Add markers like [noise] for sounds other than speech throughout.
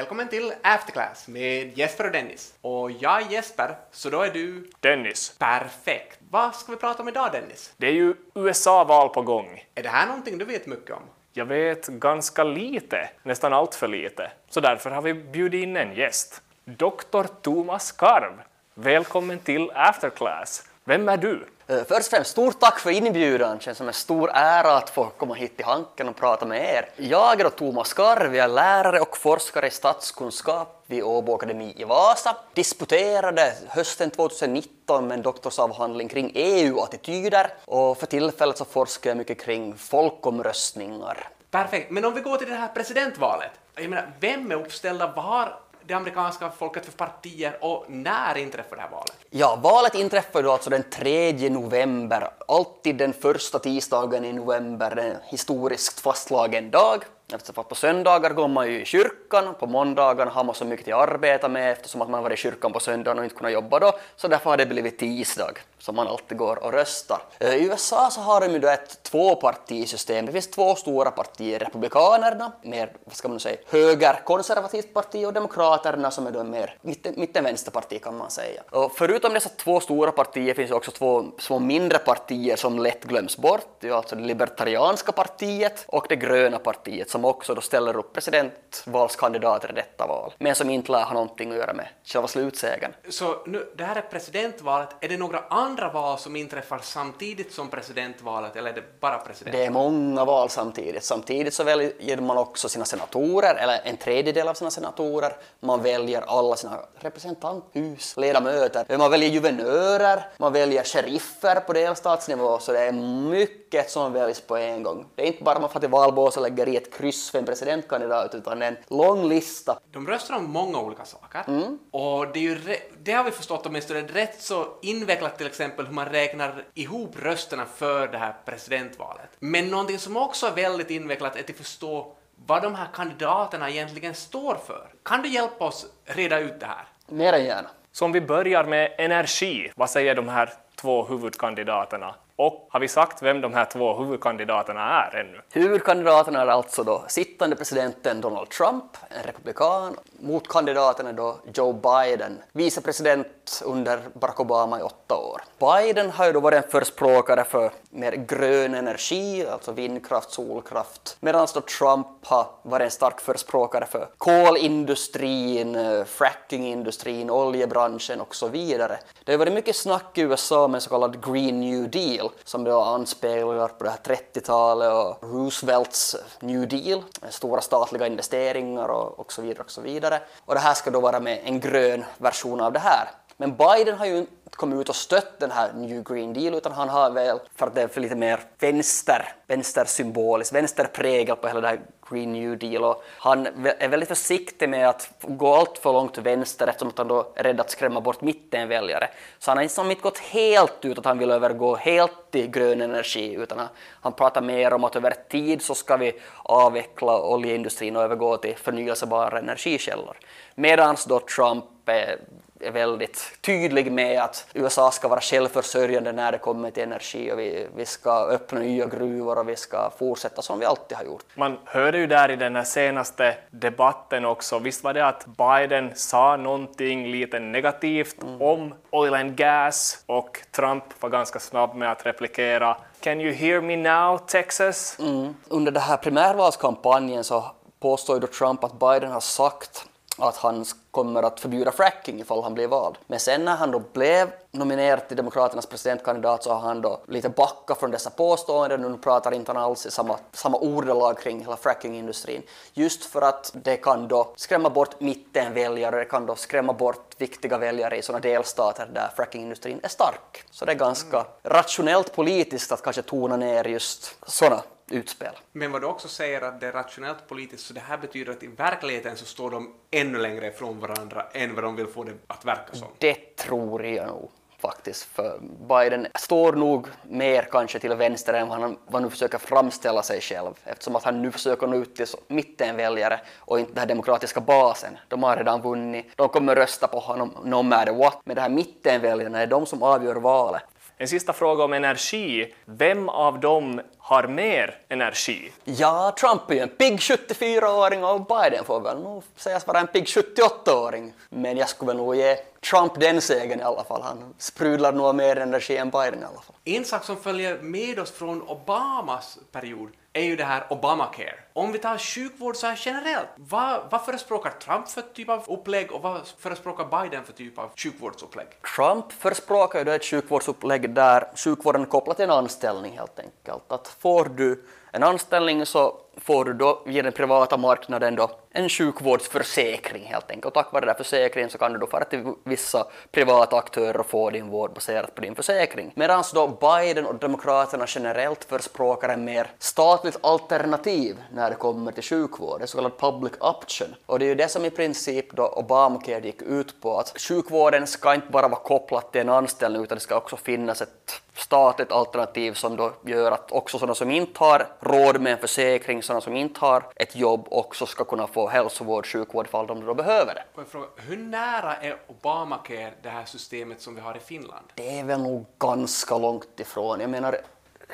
Välkommen till Afterclass med Jesper och Dennis. Och jag är Jesper, så då är du... Dennis. Perfekt. Vad ska vi prata om idag Dennis? Det är ju USA-val på gång. Är det här någonting du vet mycket om? Jag vet ganska lite, nästan allt för lite. Så därför har vi bjudit in en gäst. Dr. Thomas Karv. Välkommen till Afterclass. Vem är du? Eh, Först och främst, stort tack för inbjudan. Det känns som en stor ära att få komma hit till Hanken och prata med er. Jag är då Thomas Karv, jag är lärare och forskare i statskunskap vid Åbo Akademi i Vasa. Disputerade hösten 2019 med en doktorsavhandling kring EU-attityder och för tillfället så forskar jag mycket kring folkomröstningar. Perfekt. Men om vi går till det här presidentvalet. Jag menar, vem är uppställda? Vad har det amerikanska folket för partier och när inträffar det här valet? Ja, valet inträffar då alltså den 3 november, alltid den första tisdagen i november, en historiskt fastslagen dag. Alltså, eftersom att på söndagar går man ju i kyrkan, på måndagarna har man så mycket att arbeta med eftersom att man varit i kyrkan på söndagen och inte kunnat jobba då, så därför har det blivit tisdag som man alltid går och röstar. Eh, I USA så har de ju då ett tvåpartisystem. Det finns två stora partier, Republikanerna, mer, vad ska man säga, högerkonservativt parti och Demokraterna som är då mer mitten-vänsterparti kan man säga. Och förutom dessa två stora partier finns det också två små mindre partier som lätt glöms bort. Det är alltså det libertarianska partiet och det gröna partiet som också då ställer upp presidentvalskandidater i detta val, men som inte lär ha någonting att göra med själva slutsegern. Så nu, det här är presidentvalet. Är det några andra val som inträffar samtidigt som presidentvalet eller är det bara president? Det är många val samtidigt. Samtidigt så väljer man också sina senatorer, eller en tredjedel av sina senatorer. Man väljer alla sina representanthus, ledamöter. Man väljer guvernörer, man väljer sheriffer på delstatsnivå, så det är mycket som väljs på en gång. Det är inte bara man får till valbås och lägger i ett kryss för en presidentkandidat, utan en lång lista. De röstar om många olika saker. Och det, är ju det har vi förstått åtminstone rätt så invecklat till exempel hur man räknar ihop rösterna för det här presidentvalet. Men någonting som också är väldigt invecklat är att förstå vad de här kandidaterna egentligen står för. Kan du hjälpa oss reda ut det här? Mer än gärna. Så om vi börjar med energi, vad säger de här två huvudkandidaterna? Och har vi sagt vem de här två huvudkandidaterna är ännu? Huvudkandidaterna är alltså då sittande presidenten Donald Trump, en republikan. Motkandidaten är då Joe Biden, vicepresident under Barack Obama i åtta år. Biden har ju då varit en förespråkare för mer grön energi, alltså vindkraft, solkraft, medan då Trump har varit en stark förespråkare för kolindustrin, frackingindustrin, oljebranschen och så vidare. Det har varit mycket snack i USA med en så kallad Green New Deal som då anspeglar på det här 30-talet och Roosevelts New Deal, stora statliga investeringar och, och så vidare och så vidare. Och det här ska då vara med en grön version av det här. Men Biden har ju inte kommit ut och stött den här New Green Deal utan han har väl, för att det är för lite mer vänster, vänstersymboliskt, vänsterprägel på hela det här Green New Deal och han är väldigt försiktig med att gå allt för långt till vänster eftersom att han då är rädd att skrämma bort mittenväljare. Så han har liksom inte gått helt ut att han vill övergå helt till grön energi utan han, han pratar mer om att över tid så ska vi avveckla oljeindustrin och övergå till förnyelsebara energikällor. Medan då Trump är är väldigt tydlig med att USA ska vara självförsörjande när det kommer till energi och vi, vi ska öppna nya gruvor och vi ska fortsätta som vi alltid har gjort. Man hörde ju där i den här senaste debatten också, visst var det att Biden sa någonting lite negativt om oil and gas och Trump var ganska snabb med att replikera Can you hear me now, Texas? Mm. Under den här primärvalskampanjen så påstår ju då Trump att Biden har sagt att han kommer att förbjuda fracking ifall han blir vald. Men sen när han då blev nominerad till Demokraternas presidentkandidat så har han då lite backat från dessa påståenden och nu pratar inte han alls i samma, samma ordalag kring hela frackingindustrin. Just för att det kan då skrämma bort mittenväljare, det kan då skrämma bort viktiga väljare i sådana delstater där frackingindustrin är stark. Så det är ganska rationellt politiskt att kanske tona ner just sådana utspel. Men vad du också säger att det är rationellt politiskt, så det här betyder att i verkligheten så står de ännu längre ifrån varandra än vad de vill få det att verka som. Det tror jag nog faktiskt, för Biden står nog mer kanske till vänster än vad han, vad nu försöker framställa sig själv eftersom att han nu försöker nå ut till mittenväljare och inte den här demokratiska basen. De har redan vunnit, de kommer rösta på honom no matter what, men det här mittenväljarna är de som avgör valet. En sista fråga om energi. Vem av dem har mer energi? Ja, Trump är ju en pigg 74-åring och Biden får väl nog sägas vara en pigg 78-åring. Men jag skulle väl nog ge Trump den segern i alla fall. Han sprudlar nog mer energi än Biden i alla fall. En sak som följer med oss från Obamas period är ju det här Obamacare. Om vi tar sjukvård så här generellt, vad, vad förespråkar Trump för typ av upplägg och vad förespråkar Biden för typ av sjukvårdsupplägg? Trump förespråkar ju då ett sjukvårdsupplägg där sjukvården är kopplad till en anställning helt enkelt. Att får du en anställning så får du då via den privata marknaden då en sjukvårdsförsäkring helt enkelt. Och tack vare den här försäkringen så kan du då fara till vissa privata aktörer och få din vård baserat på din försäkring. Medan då Biden och Demokraterna generellt förespråkar en mer statligt alternativ när det kommer till sjukvård, en så kallad public option. Och det är ju det som i princip då Obamacare gick ut på, att sjukvården ska inte bara vara kopplad till en anställning utan det ska också finnas ett statligt alternativ som då gör att också sådana som inte har råd med en försäkring, sådana som inte har ett jobb också ska kunna få hälsovård, sjukvård ifall de då behöver det. Fråga, hur nära är Obamacare det här systemet som vi har i Finland? Det är väl nog ganska långt ifrån. Jag menar,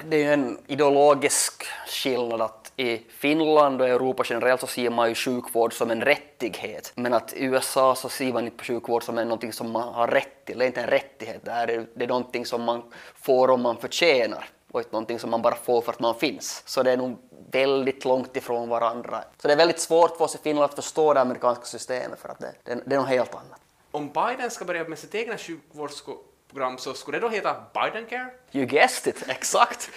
det är ju en ideologisk skillnad att i Finland och Europa generellt så ser man ju sjukvård som en rättighet. Men att i USA så ser man inte på sjukvård som någonting som man har rätt till. Det är inte en rättighet, det är, det är någonting som man får om man förtjänar och inte någonting som man bara får för att man finns. Så det är nog väldigt långt ifrån varandra. Så det är väldigt svårt för oss i Finland att förstå det amerikanska systemet för att det, det, det är något helt annat. Om Biden ska börja med sitt egna program så skulle det då heta Bidencare? You guessed it, [laughs] exakt.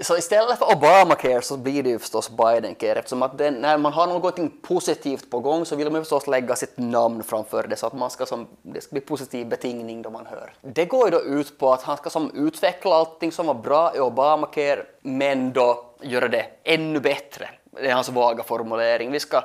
Så istället för Obamacare så blir det ju förstås Bidencare eftersom att den, när man har någonting positivt på gång så vill man förstås lägga sitt namn framför det så att man ska som, det ska bli positiv betingning då man hör. Det går ju då ut på att han ska som utveckla allting som var bra i Obamacare men då göra det ännu bättre. Det är hans vaga formulering. Vi ska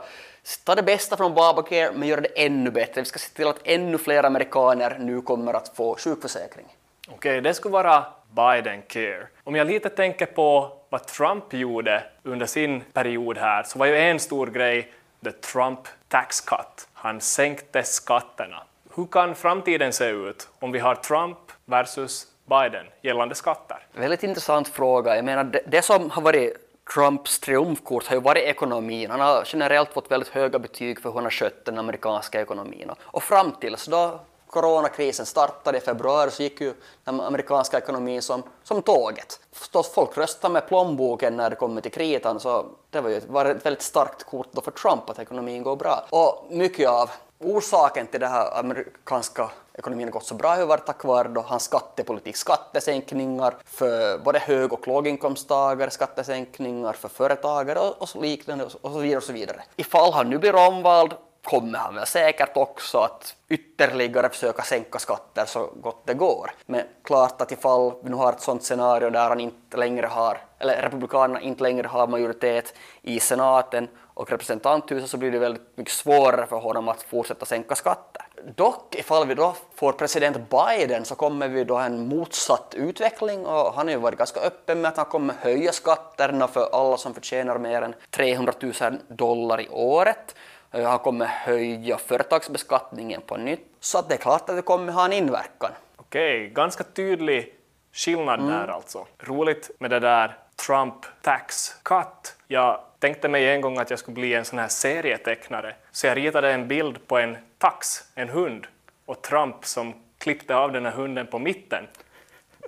ta det bästa från Obamacare men göra det ännu bättre. Vi ska se till att ännu fler amerikaner nu kommer att få sjukförsäkring. Okej, okay, det skulle vara Biden care. Om jag lite tänker på vad Trump gjorde under sin period här så var ju en stor grej the Trump tax cut. Han sänkte skatterna. Hur kan framtiden se ut om vi har Trump versus Biden gällande skatter? Väldigt intressant fråga. Jag menar, det, det som har varit Trumps triumfkort har ju varit ekonomin. Han har generellt fått väldigt höga betyg för hur han har skött den amerikanska ekonomin. Och fram tills då coronakrisen startade i februari så gick ju den amerikanska ekonomin som, som tåget. Förstås, folk röstade med plånboken när det kommer till kritan så det var ju var ett väldigt starkt kort då för Trump att ekonomin går bra. Och mycket av orsaken till det här amerikanska ekonomin har gått så bra har varit tack vare då hans skattepolitik, skattesänkningar för både hög och låginkomsttagare, skattesänkningar för företagare och, och liknande och så vidare och så vidare. Ifall han nu blir omvald kommer han väl säkert också att ytterligare försöka sänka skatter så gott det går. Men klart att ifall vi nu har ett sådant scenario där han inte längre har, eller republikanerna inte längre har majoritet i senaten och representanthuset så blir det väldigt mycket svårare för honom att fortsätta sänka skatter. Dock, ifall vi då får president Biden så kommer vi då en motsatt utveckling och han har ju varit ganska öppen med att han kommer höja skatterna för alla som förtjänar mer än 300 000 dollar i året Eh, han kommer höja företagsbeskattningen på nytt. Så att det är klart att det kommer ha en inverkan. Okej, ganska tydlig skillnad mm. där alltså. Roligt med det där Trump tax cut. Jag tänkte mig en gång att jag skulle bli en sån här serietecknare, så jag ritade en bild på en tax, en hund, och Trump som klippte av den här hunden på mitten.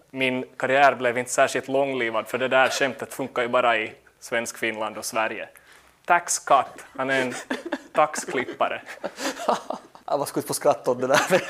Min karriär blev inte särskilt långlivad, för det där skämtet funkar ju bara i svensk Finland och Sverige. Tax cut, han är en taxklippare. [laughs] var skulle få skratta åt det där.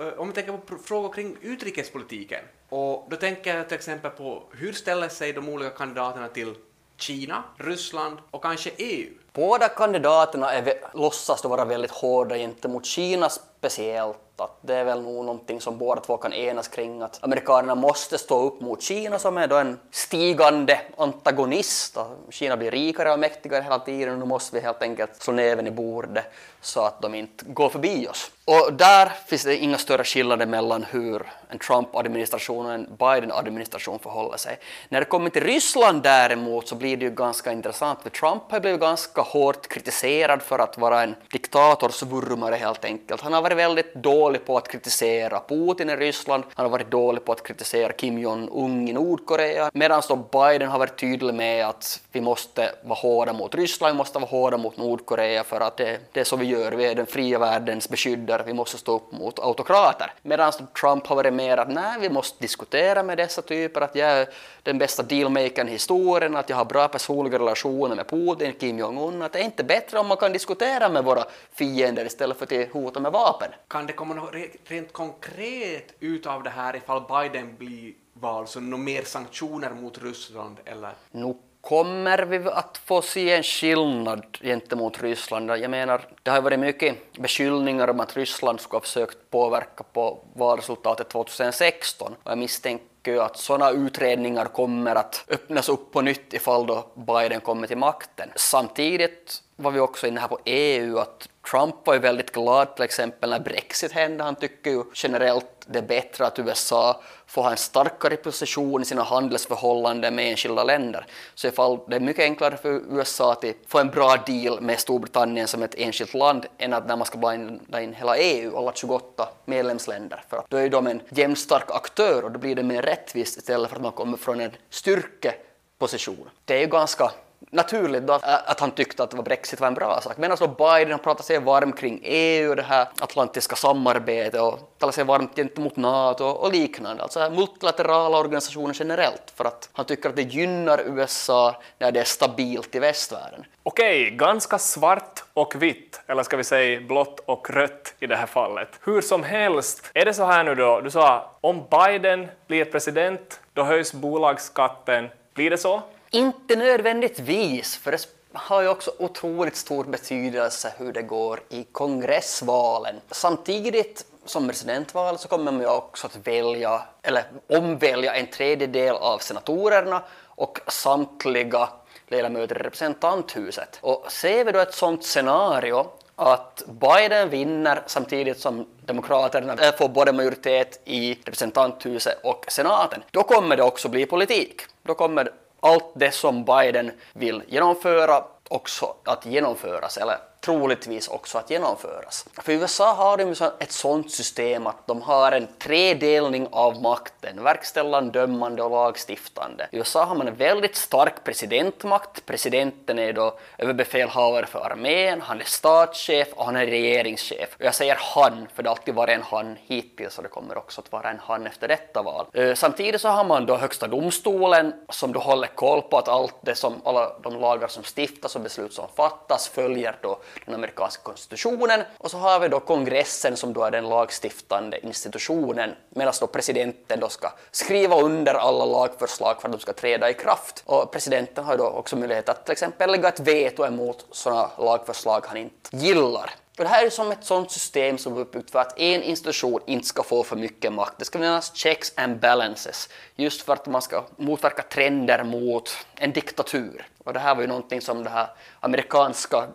Eh, om vi tänker på frågor kring utrikespolitiken, och då tänker jag till exempel på hur ställer sig de olika kandidaterna till Kina, Ryssland och kanske EU? Båda kandidaterna är, låtsas vara väldigt hårda gentemot Kina speciellt att det är väl nog någonting som båda två kan enas kring att amerikanerna måste stå upp mot Kina som är då en stigande antagonist. Kina blir rikare och mäktigare hela tiden och nu måste vi helt enkelt slå näven i bordet så att de inte går förbi oss. Och där finns det inga större skillnader mellan hur en Trump-administration och en Biden-administration förhåller sig. När det kommer till Ryssland däremot så blir det ju ganska intressant för Trump har blivit ganska hårt kritiserad för att vara en diktatorsvurmare helt enkelt. Han har varit väldigt dålig på att kritisera Putin i Ryssland, han har varit dålig på att kritisera Kim Jong-Un i Nordkorea, medan då Biden har varit tydlig med att vi måste vara hårda mot Ryssland, vi måste vara hårda mot Nordkorea för att det, det är så vi gör, vi är den fria världens beskyddare, vi måste stå upp mot autokrater. Medan Trump har varit mer att nej, vi måste diskutera med dessa typer, att jag är den bästa dealmakern i historien, att jag har bra personliga relationer med Putin, Kim Jong-Un, att det är inte bättre om man kan diskutera med våra fiender istället för att hota med vapen. Kan det komma något rent konkret ut av det här ifall Biden blir vald, så några mer sanktioner mot Ryssland eller? Nu kommer vi att få se en skillnad gentemot Ryssland. Jag menar, det har varit mycket beskyllningar om att Ryssland skulle ha försökt påverka på valresultatet 2016 och jag misstänker att sådana utredningar kommer att öppnas upp på nytt ifall då Biden kommer till makten. Samtidigt var vi också inne här på EU att Trump var ju väldigt glad till exempel när Brexit hände. Han tycker ju generellt det är bättre att USA får ha en starkare position i sina handelsförhållanden med enskilda länder. Så ifall det är mycket enklare för USA att få en bra deal med Storbritannien som ett enskilt land än att när man ska blanda in hela EU, alla 28 medlemsländer. För att då är de en jämnstark aktör och då blir det mer rättvist istället för att man kommer från en styrkeposition. Det är ju ganska naturligt då att han tyckte att Brexit var en bra sak. Medan då Biden pratat sig varm kring EU och det här atlantiska samarbetet och talat sig varmt gentemot NATO och liknande. Alltså multilaterala organisationer generellt för att han tycker att det gynnar USA när det är stabilt i västvärlden. Okej, ganska svart och vitt, eller ska vi säga blått och rött i det här fallet. Hur som helst, är det så här nu då, du sa om Biden blir president, då höjs bolagsskatten. Blir det så? Inte nödvändigtvis, för det har ju också otroligt stor betydelse hur det går i kongressvalen. Samtidigt som presidentval så kommer man ju också att välja, eller omvälja en tredjedel av senatorerna och samtliga ledamöter i representanthuset. Och ser vi då ett sådant scenario att Biden vinner samtidigt som Demokraterna får både majoritet i representanthuset och senaten, då kommer det också bli politik. Då kommer allt det som Biden vill genomföra också att genomföras, eller troligtvis också att genomföras. För i USA har de ett sådant system att de har en tredelning av makten, verkställande, dömande och lagstiftande. I USA har man en väldigt stark presidentmakt. Presidenten är då överbefälhavare för armén, han är statschef och han är regeringschef. Och jag säger han, för det har alltid varit en han hittills och det kommer också att vara en han efter detta val. Eh, samtidigt så har man då högsta domstolen som då håller koll på att allt det som, alla de lagar som stiftas och beslut som fattas följer då den amerikanska konstitutionen och så har vi då kongressen som då är den lagstiftande institutionen medan då presidenten då ska skriva under alla lagförslag för att de ska träda i kraft. Och presidenten har då också möjlighet att till exempel lägga ett veto emot sådana lagförslag han inte gillar. Och det här är som ett sådant system som är uppbyggt för att en institution inte ska få för mycket makt. Det ska finnas checks and balances, just för att man ska motverka trender mot en diktatur. Och det här var ju någonting som det här amerikanska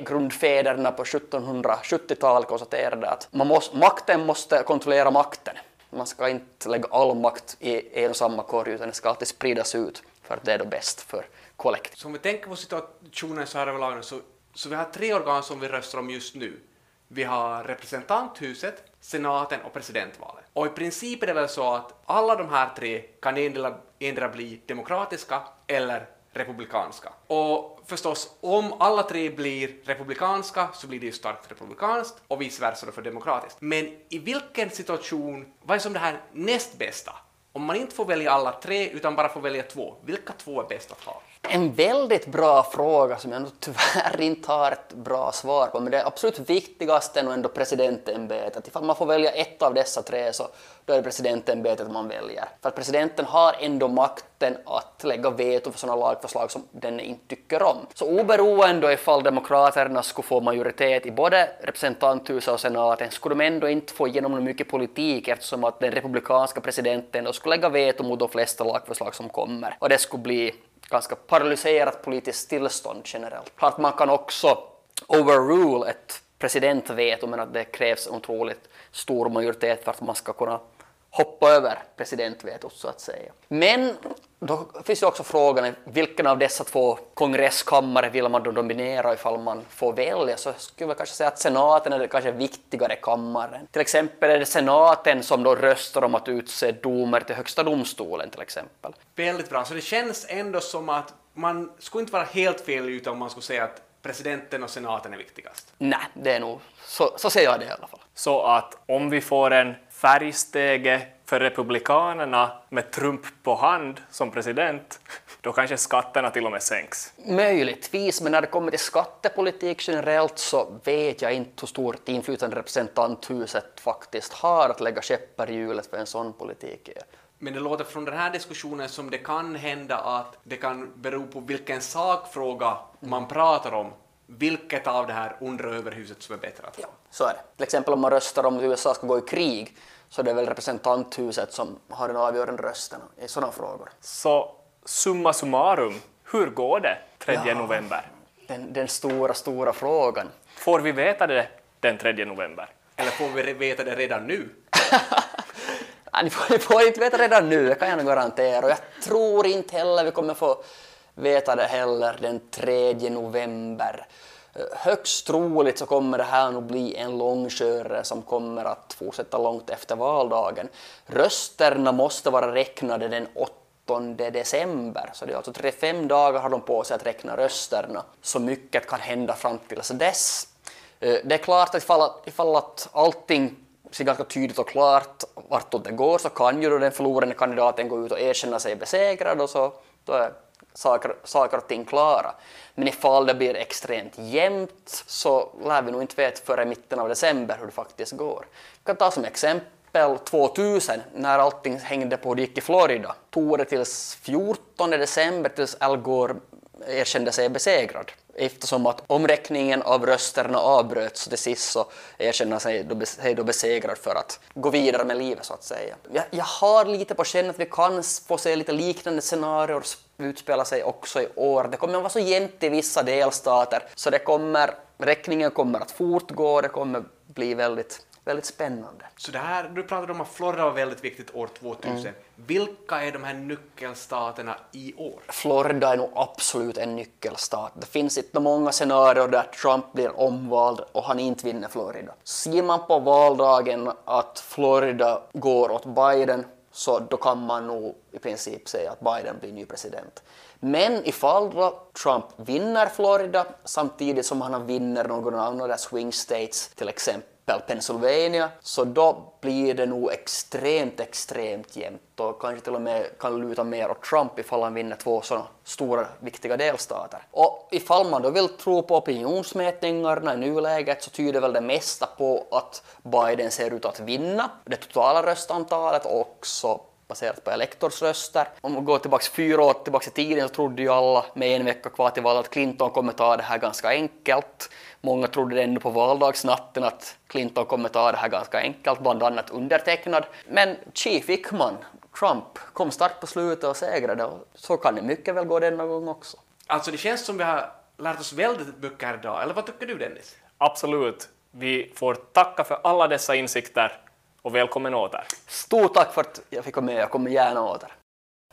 grundfäderna på 1770-talet konstaterade att man måste, makten måste kontrollera makten. Man ska inte lägga all makt i en och samma korg utan den ska alltid spridas ut för att det är då bäst för kollektivet. Så om vi tänker på situationen så här överlag så, så vi har tre organ som vi röstar om just nu. Vi har representanthuset, senaten och presidentvalet. Och i princip är det väl så att alla de här tre kan endera bli demokratiska eller republikanska. Och förstås, om alla tre blir republikanska så blir det ju starkt republikanskt och vice versa då för demokratiskt. Men i vilken situation, vad är som det här näst bästa? Om man inte får välja alla tre utan bara får välja två, vilka två är bäst att ha? En väldigt bra fråga som jag nog tyvärr [laughs] inte har ett bra svar på, men det absolut viktigaste är nog ändå presidentämbetet. Ifall man får välja ett av dessa tre så då är det presidentämbetet man väljer. För att presidenten har ändå makten att lägga veto för sådana lagförslag som den inte tycker om. Så oberoende ifall demokraterna skulle få majoritet i både representanthuset och senaten skulle de ändå inte få igenom mycket politik eftersom att den republikanska presidenten då skulle lägga veto mot de flesta lagförslag som kommer. Och det skulle bli ganska paralyserat politiskt tillstånd generellt. Klart man kan också overrule ett presidentveto men att det krävs en otroligt stor majoritet för att man ska kunna hoppa över presidentvetot så att säga. Men då finns ju också frågan vilken av dessa två kongresskammare vill man då dominera ifall man får välja så skulle jag kanske säga att senaten är det kanske viktigare kammaren. Till exempel är det senaten som då röstar om att utse domer till högsta domstolen till exempel. Väldigt bra, så det känns ändå som att man skulle inte vara helt fel ute om man skulle säga att presidenten och senaten är viktigast. Nej, det är nog, så, så ser jag det i alla fall. Så att om vi får en färgstege för Republikanerna med Trump på hand som president, då kanske skatterna till och med sänks. Möjligtvis, men när det kommer till skattepolitik generellt så vet jag inte hur stort inflytande representanthuset faktiskt har att lägga käppar i hjulet för en sån politik. Men det låter från den här diskussionen som det kan hända att det kan bero på vilken sakfråga man pratar om, vilket av det här undre överhuset som är bättre att få. Ja, så är det. Till exempel om man röstar om att USA ska gå i krig så det är väl representanthuset som har den avgörande rösten i sådana frågor. Så summa summarum, hur går det 3 Ja. november? Den, den stora, stora frågan. Får vi veta det den 3 november? Eller får vi veta det redan nu? [laughs] Ja, ni, får, ni får inte veta redan nu, det kan jag nog garantera. Och jag tror inte heller vi kommer få veta det heller den 3 november. Eh, högst troligt så kommer det här nog bli en långkörare som kommer att fortsätta långt efter valdagen. Rösterna måste vara räknade den 8 december, så det är alltså 35 dagar har de på sig att räkna rösterna. Så mycket kan hända fram till dess. Eh, det är klart att ifall, ifall att allting ser ganska tydligt och klart vartåt det går så kan ju då den förlorande kandidaten gå ut och erkänna sig besegrad och så då är saker, saker och ting klara. Men ifall det blir extremt jämnt så lär vi nog inte veta före mitten av december hur det faktiskt går. Jag kan ta som exempel 2000 när allting hängde på hur det gick i Florida. Tog det tills 14 december tills Al Gore erkände sig besegrad. Eftersom att omräkningen av rösterna avbröts till sist så erkänner sig då, sig då besegrad för att gå vidare med livet så att säga. Jag, jag har lite på känn att vi kan få se lite liknande scenarier utspela sig också i år. Det kommer att vara så jämnt i vissa delstater så det kommer, räkningen kommer att fortgå, det kommer bli väldigt, väldigt spännande. Så det här, du pratade om att Florida var väldigt viktigt år 2000. Vilka är de här nyckelstaterna i år? Florida är nog absolut en nyckelstat. Det finns inte många scenarier där Trump blir omvald och han inte vinner Florida. Ser man på valdagen att Florida går åt Biden så då kan man nog i princip säga att Biden blir ny president. Men ifall då Trump vinner Florida samtidigt som han vinner någon av de där swing states, till exempel Pennsylvania, så då blir det nog extremt, extremt jämnt och kanske till och med kan luta mer åt Trump ifall han vinner två sådana stora, viktiga delstater. Och ifall man då vill tro på opinionsmätningarna i nuläget så tyder väl det mesta på att Biden ser ut att vinna det totala röstantalet och också baserat på elektorsröster. Om man går tillbaka fyra år tillbaka i tiden så trodde ju alla med en vecka kvar till valet att Clinton kommer ta det här ganska enkelt. Många trodde ännu på valdagsnatten att Clinton kommer ta det här ganska enkelt, bland annat undertecknad. Men Chief Wickman, Trump, kom starkt på slutet och segrade och så kan det mycket väl gå denna gång också. Alltså det känns som vi har lärt oss väldigt mycket här idag, eller vad tycker du Dennis? Absolut. Vi får tacka för alla dessa insikter och välkommen åter. Stort tack för att jag fick vara med, jag kommer gärna åter.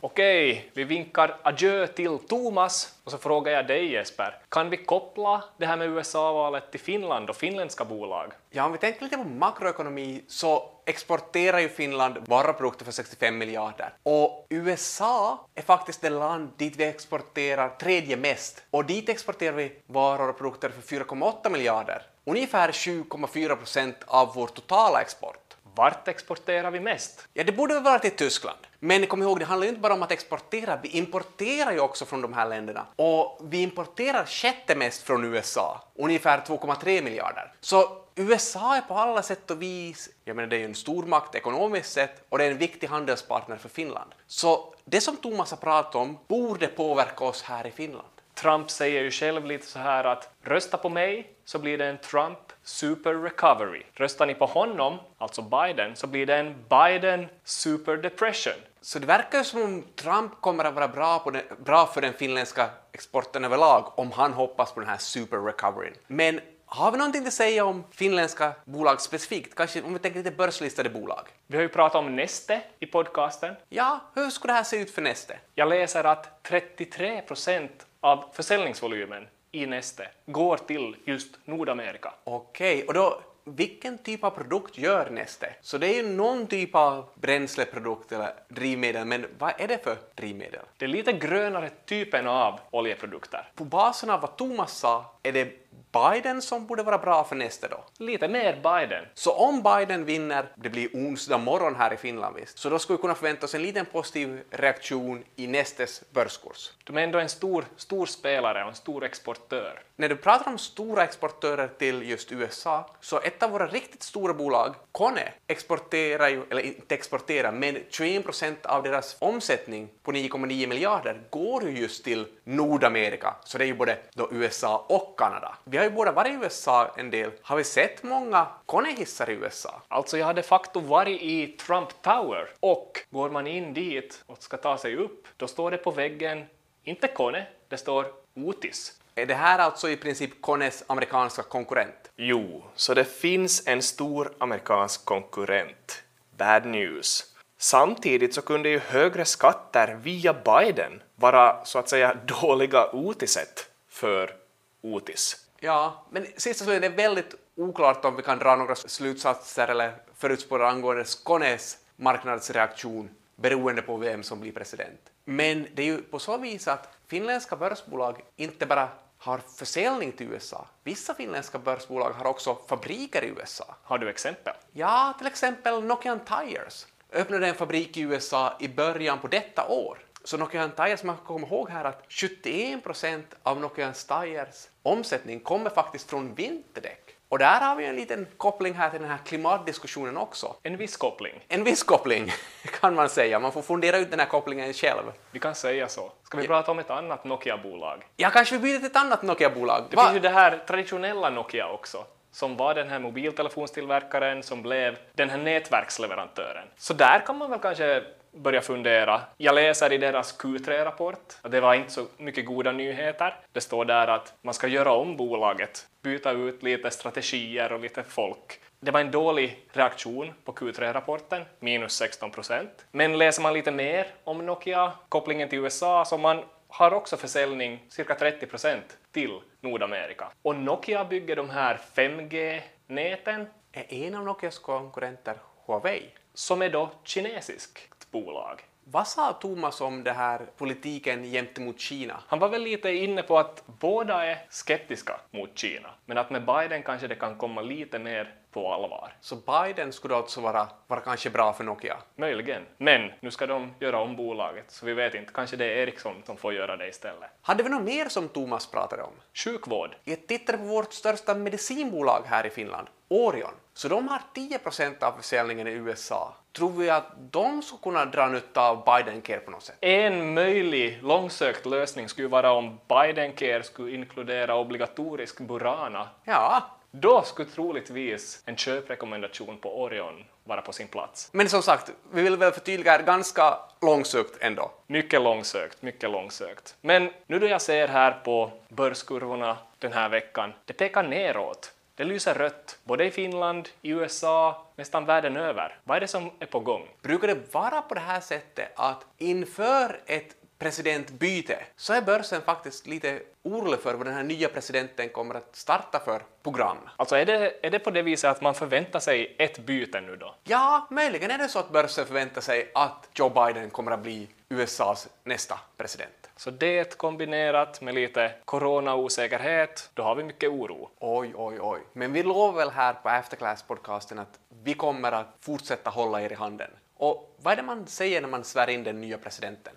Okej, vi vinkar adjö till Thomas och så frågar jag dig Jesper. Kan vi koppla det här med USA-valet till Finland och finländska bolag? Ja, om vi tänker lite på makroekonomi så exporterar ju Finland varuprodukter för 65 miljarder. Och USA är faktiskt det land dit vi exporterar tredje mest. Och dit exporterar vi varor och produkter för 4,8 miljarder. Ungefär 7,4 procent av vår totala export. Vart exporterar vi mest? Ja, det borde väl vara till Tyskland. Men kom ihåg, det handlar ju inte bara om att exportera, vi importerar ju också från de här länderna. Och vi importerar sjätte mest från USA, ungefär 2,3 miljarder. Så USA är på alla sätt och vis, jag menar det är ju en stormakt ekonomiskt sett och det är en viktig handelspartner för Finland. Så det som Thomas har pratat om borde påverka oss här i Finland. Trump säger ju själv lite så här att rösta på mig så blir det en Trump super recovery. Röstar ni på honom, alltså Biden, så blir det en Biden super depression. Så det verkar som om Trump kommer att vara bra, på den, bra för den finländska exporten överlag om han hoppas på den här super recoveryn. Men Har vi någonting att säga om finländska bolag specifikt? Kanske om vi tänker lite börslistade bolag? Vi har ju pratat om Neste i podcasten. Ja, hur skulle det här se ut för Neste? Jag läser att 33 procent av försäljningsvolymen i Neste går till just Nordamerika. Okej, och då vilken typ av produkt gör Neste? Så det är ju någon typ av bränsleprodukt eller drivmedel, men vad är det för drivmedel? Det är lite grönare typen av oljeprodukter. På basen av vad Thomas sa, är det Biden som borde vara bra för Neste då? Lite mer Biden. Så om Biden vinner, det blir onsdag morgon här i Finland visst, så då skulle vi kunna förvänta oss en liten positiv reaktion i Nestes börskurs. De är ändå en stor, stor spelare och en stor exportör. När du pratar om stora exportörer till just USA, så ett av våra riktigt stora bolag, Kone, exporterar ju, eller inte exporterar, men 21 procent av deras omsättning på 9,9 miljarder går ju just till Nordamerika, så det är ju både då USA och Kanada. Vi har ju båda varit i USA en del. Har vi sett många Kone-hissar i USA? Alltså jag har de facto varit i Trump Tower och går man in dit och ska ta sig upp, då står det på väggen, inte Kone, det står Otis. Är det här alltså i princip Kones amerikanska konkurrent? Jo, så det finns en stor amerikansk konkurrent. Bad news. Samtidigt så kunde ju högre skatter via Biden vara så att säga [laughs] dåliga otiset för Otis. Ja, men sist så är väldigt oklart om vi kan dra några slutsatser eller förutspåra angående Skånes marknadsreaktion beroende på vem som blir president. Men det är ju på så vis att finländska börsbolag inte bara har försäljning till USA. Vissa finländska börsbolag har också fabriker i USA. Har du exempel? Ja, till exempel Nokian Tires öppnade en fabrik i USA i början på detta år. Så Nokian Tires, man komma ihåg här att 71 procent av Nokian Tires omsättning kommer faktiskt från vinterdäck. Och där har vi en liten koppling här till den här klimatdiskussionen också. En viss koppling. En viss koppling [laughs] kan man säga, man får fundera ut den här kopplingen själv. Vi kan säga så. Ska vi prata om ett annat Nokia-bolag? Ja, kanske vi byter till ett annat Nokia-bolag. Det Va? finns ju det här traditionella Nokia också, som var den här mobiltelefonstillverkaren som blev den här nätverksleverantören. Så där kan man väl kanske börja fundera. Jag läser i deras Q3-rapport att det var inte så mycket goda nyheter. Det står där att man ska göra om bolaget, byta ut lite strategier och lite folk. Det var en dålig reaktion på Q3-rapporten, minus 16 procent. Men läser man lite mer om Nokia, kopplingen till USA, så man har också försäljning cirka 30 procent till Nordamerika. Och Nokia bygger de här 5G-näten Är en av Nokias konkurrenter Huawei? som är då kinesiskt bolag. Vad sa Thomas om det här politiken gentemot Kina? Han var väl lite inne på att båda är skeptiska mot Kina, men att med Biden kanske det kan komma lite mer på allvar. Så Biden skulle alltså vara, vara kanske bra för Nokia? Möjligen. Men nu ska de göra om bolaget, så vi vet inte. Kanske det är Ericsson som får göra det istället. Hade vi något mer som Thomas pratade om? Sjukvård. Jag tittade på vårt största medicinbolag här i Finland, Orion. Så de har 10 procent av försäljningen i USA. Tror vi att de skulle kunna dra nytta av Biden-care på något sätt? En möjlig långsökt lösning skulle vara om Biden-care skulle inkludera obligatorisk Burana. Ja, Då skulle troligtvis en köprekommendation på Orion vara på sin plats. men som sagt, vi vill väl förtydliga ganska långsökt ändå. Mycket långsökt, mycket långsökt. Men nu då jag ser här på börskurvorna den här veckan, det pekar neråt. Det lyser rött, både i Finland, i USA, nästan världen över. Vad är det som är på gång? Brukar det vara på det här sättet att inför ett presidentbyte så är börsen faktiskt lite orolig för vad den här nya presidenten kommer att starta för program. Alltså är det, är det på det viset att man förväntar sig ett byte nu då? Ja, möjligen är det så att börsen förväntar sig att Joe Biden kommer att bli USAs nästa president. Så det kombinerat med lite coronaosäkerhet, då har vi mycket oro. Oj, oj, oj. Men vi lovar väl här på Afterclass-podcasten att vi kommer att fortsätta hålla er i handen. Och vad är det man säger när man svär in den nya presidenten?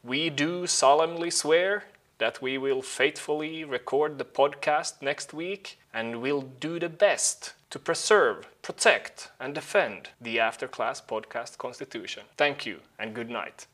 We do solemnly swear that we will faithfully record the podcast next week and will do the best to preserve, protect, and defend the After Class Podcast Constitution. Thank you and good night.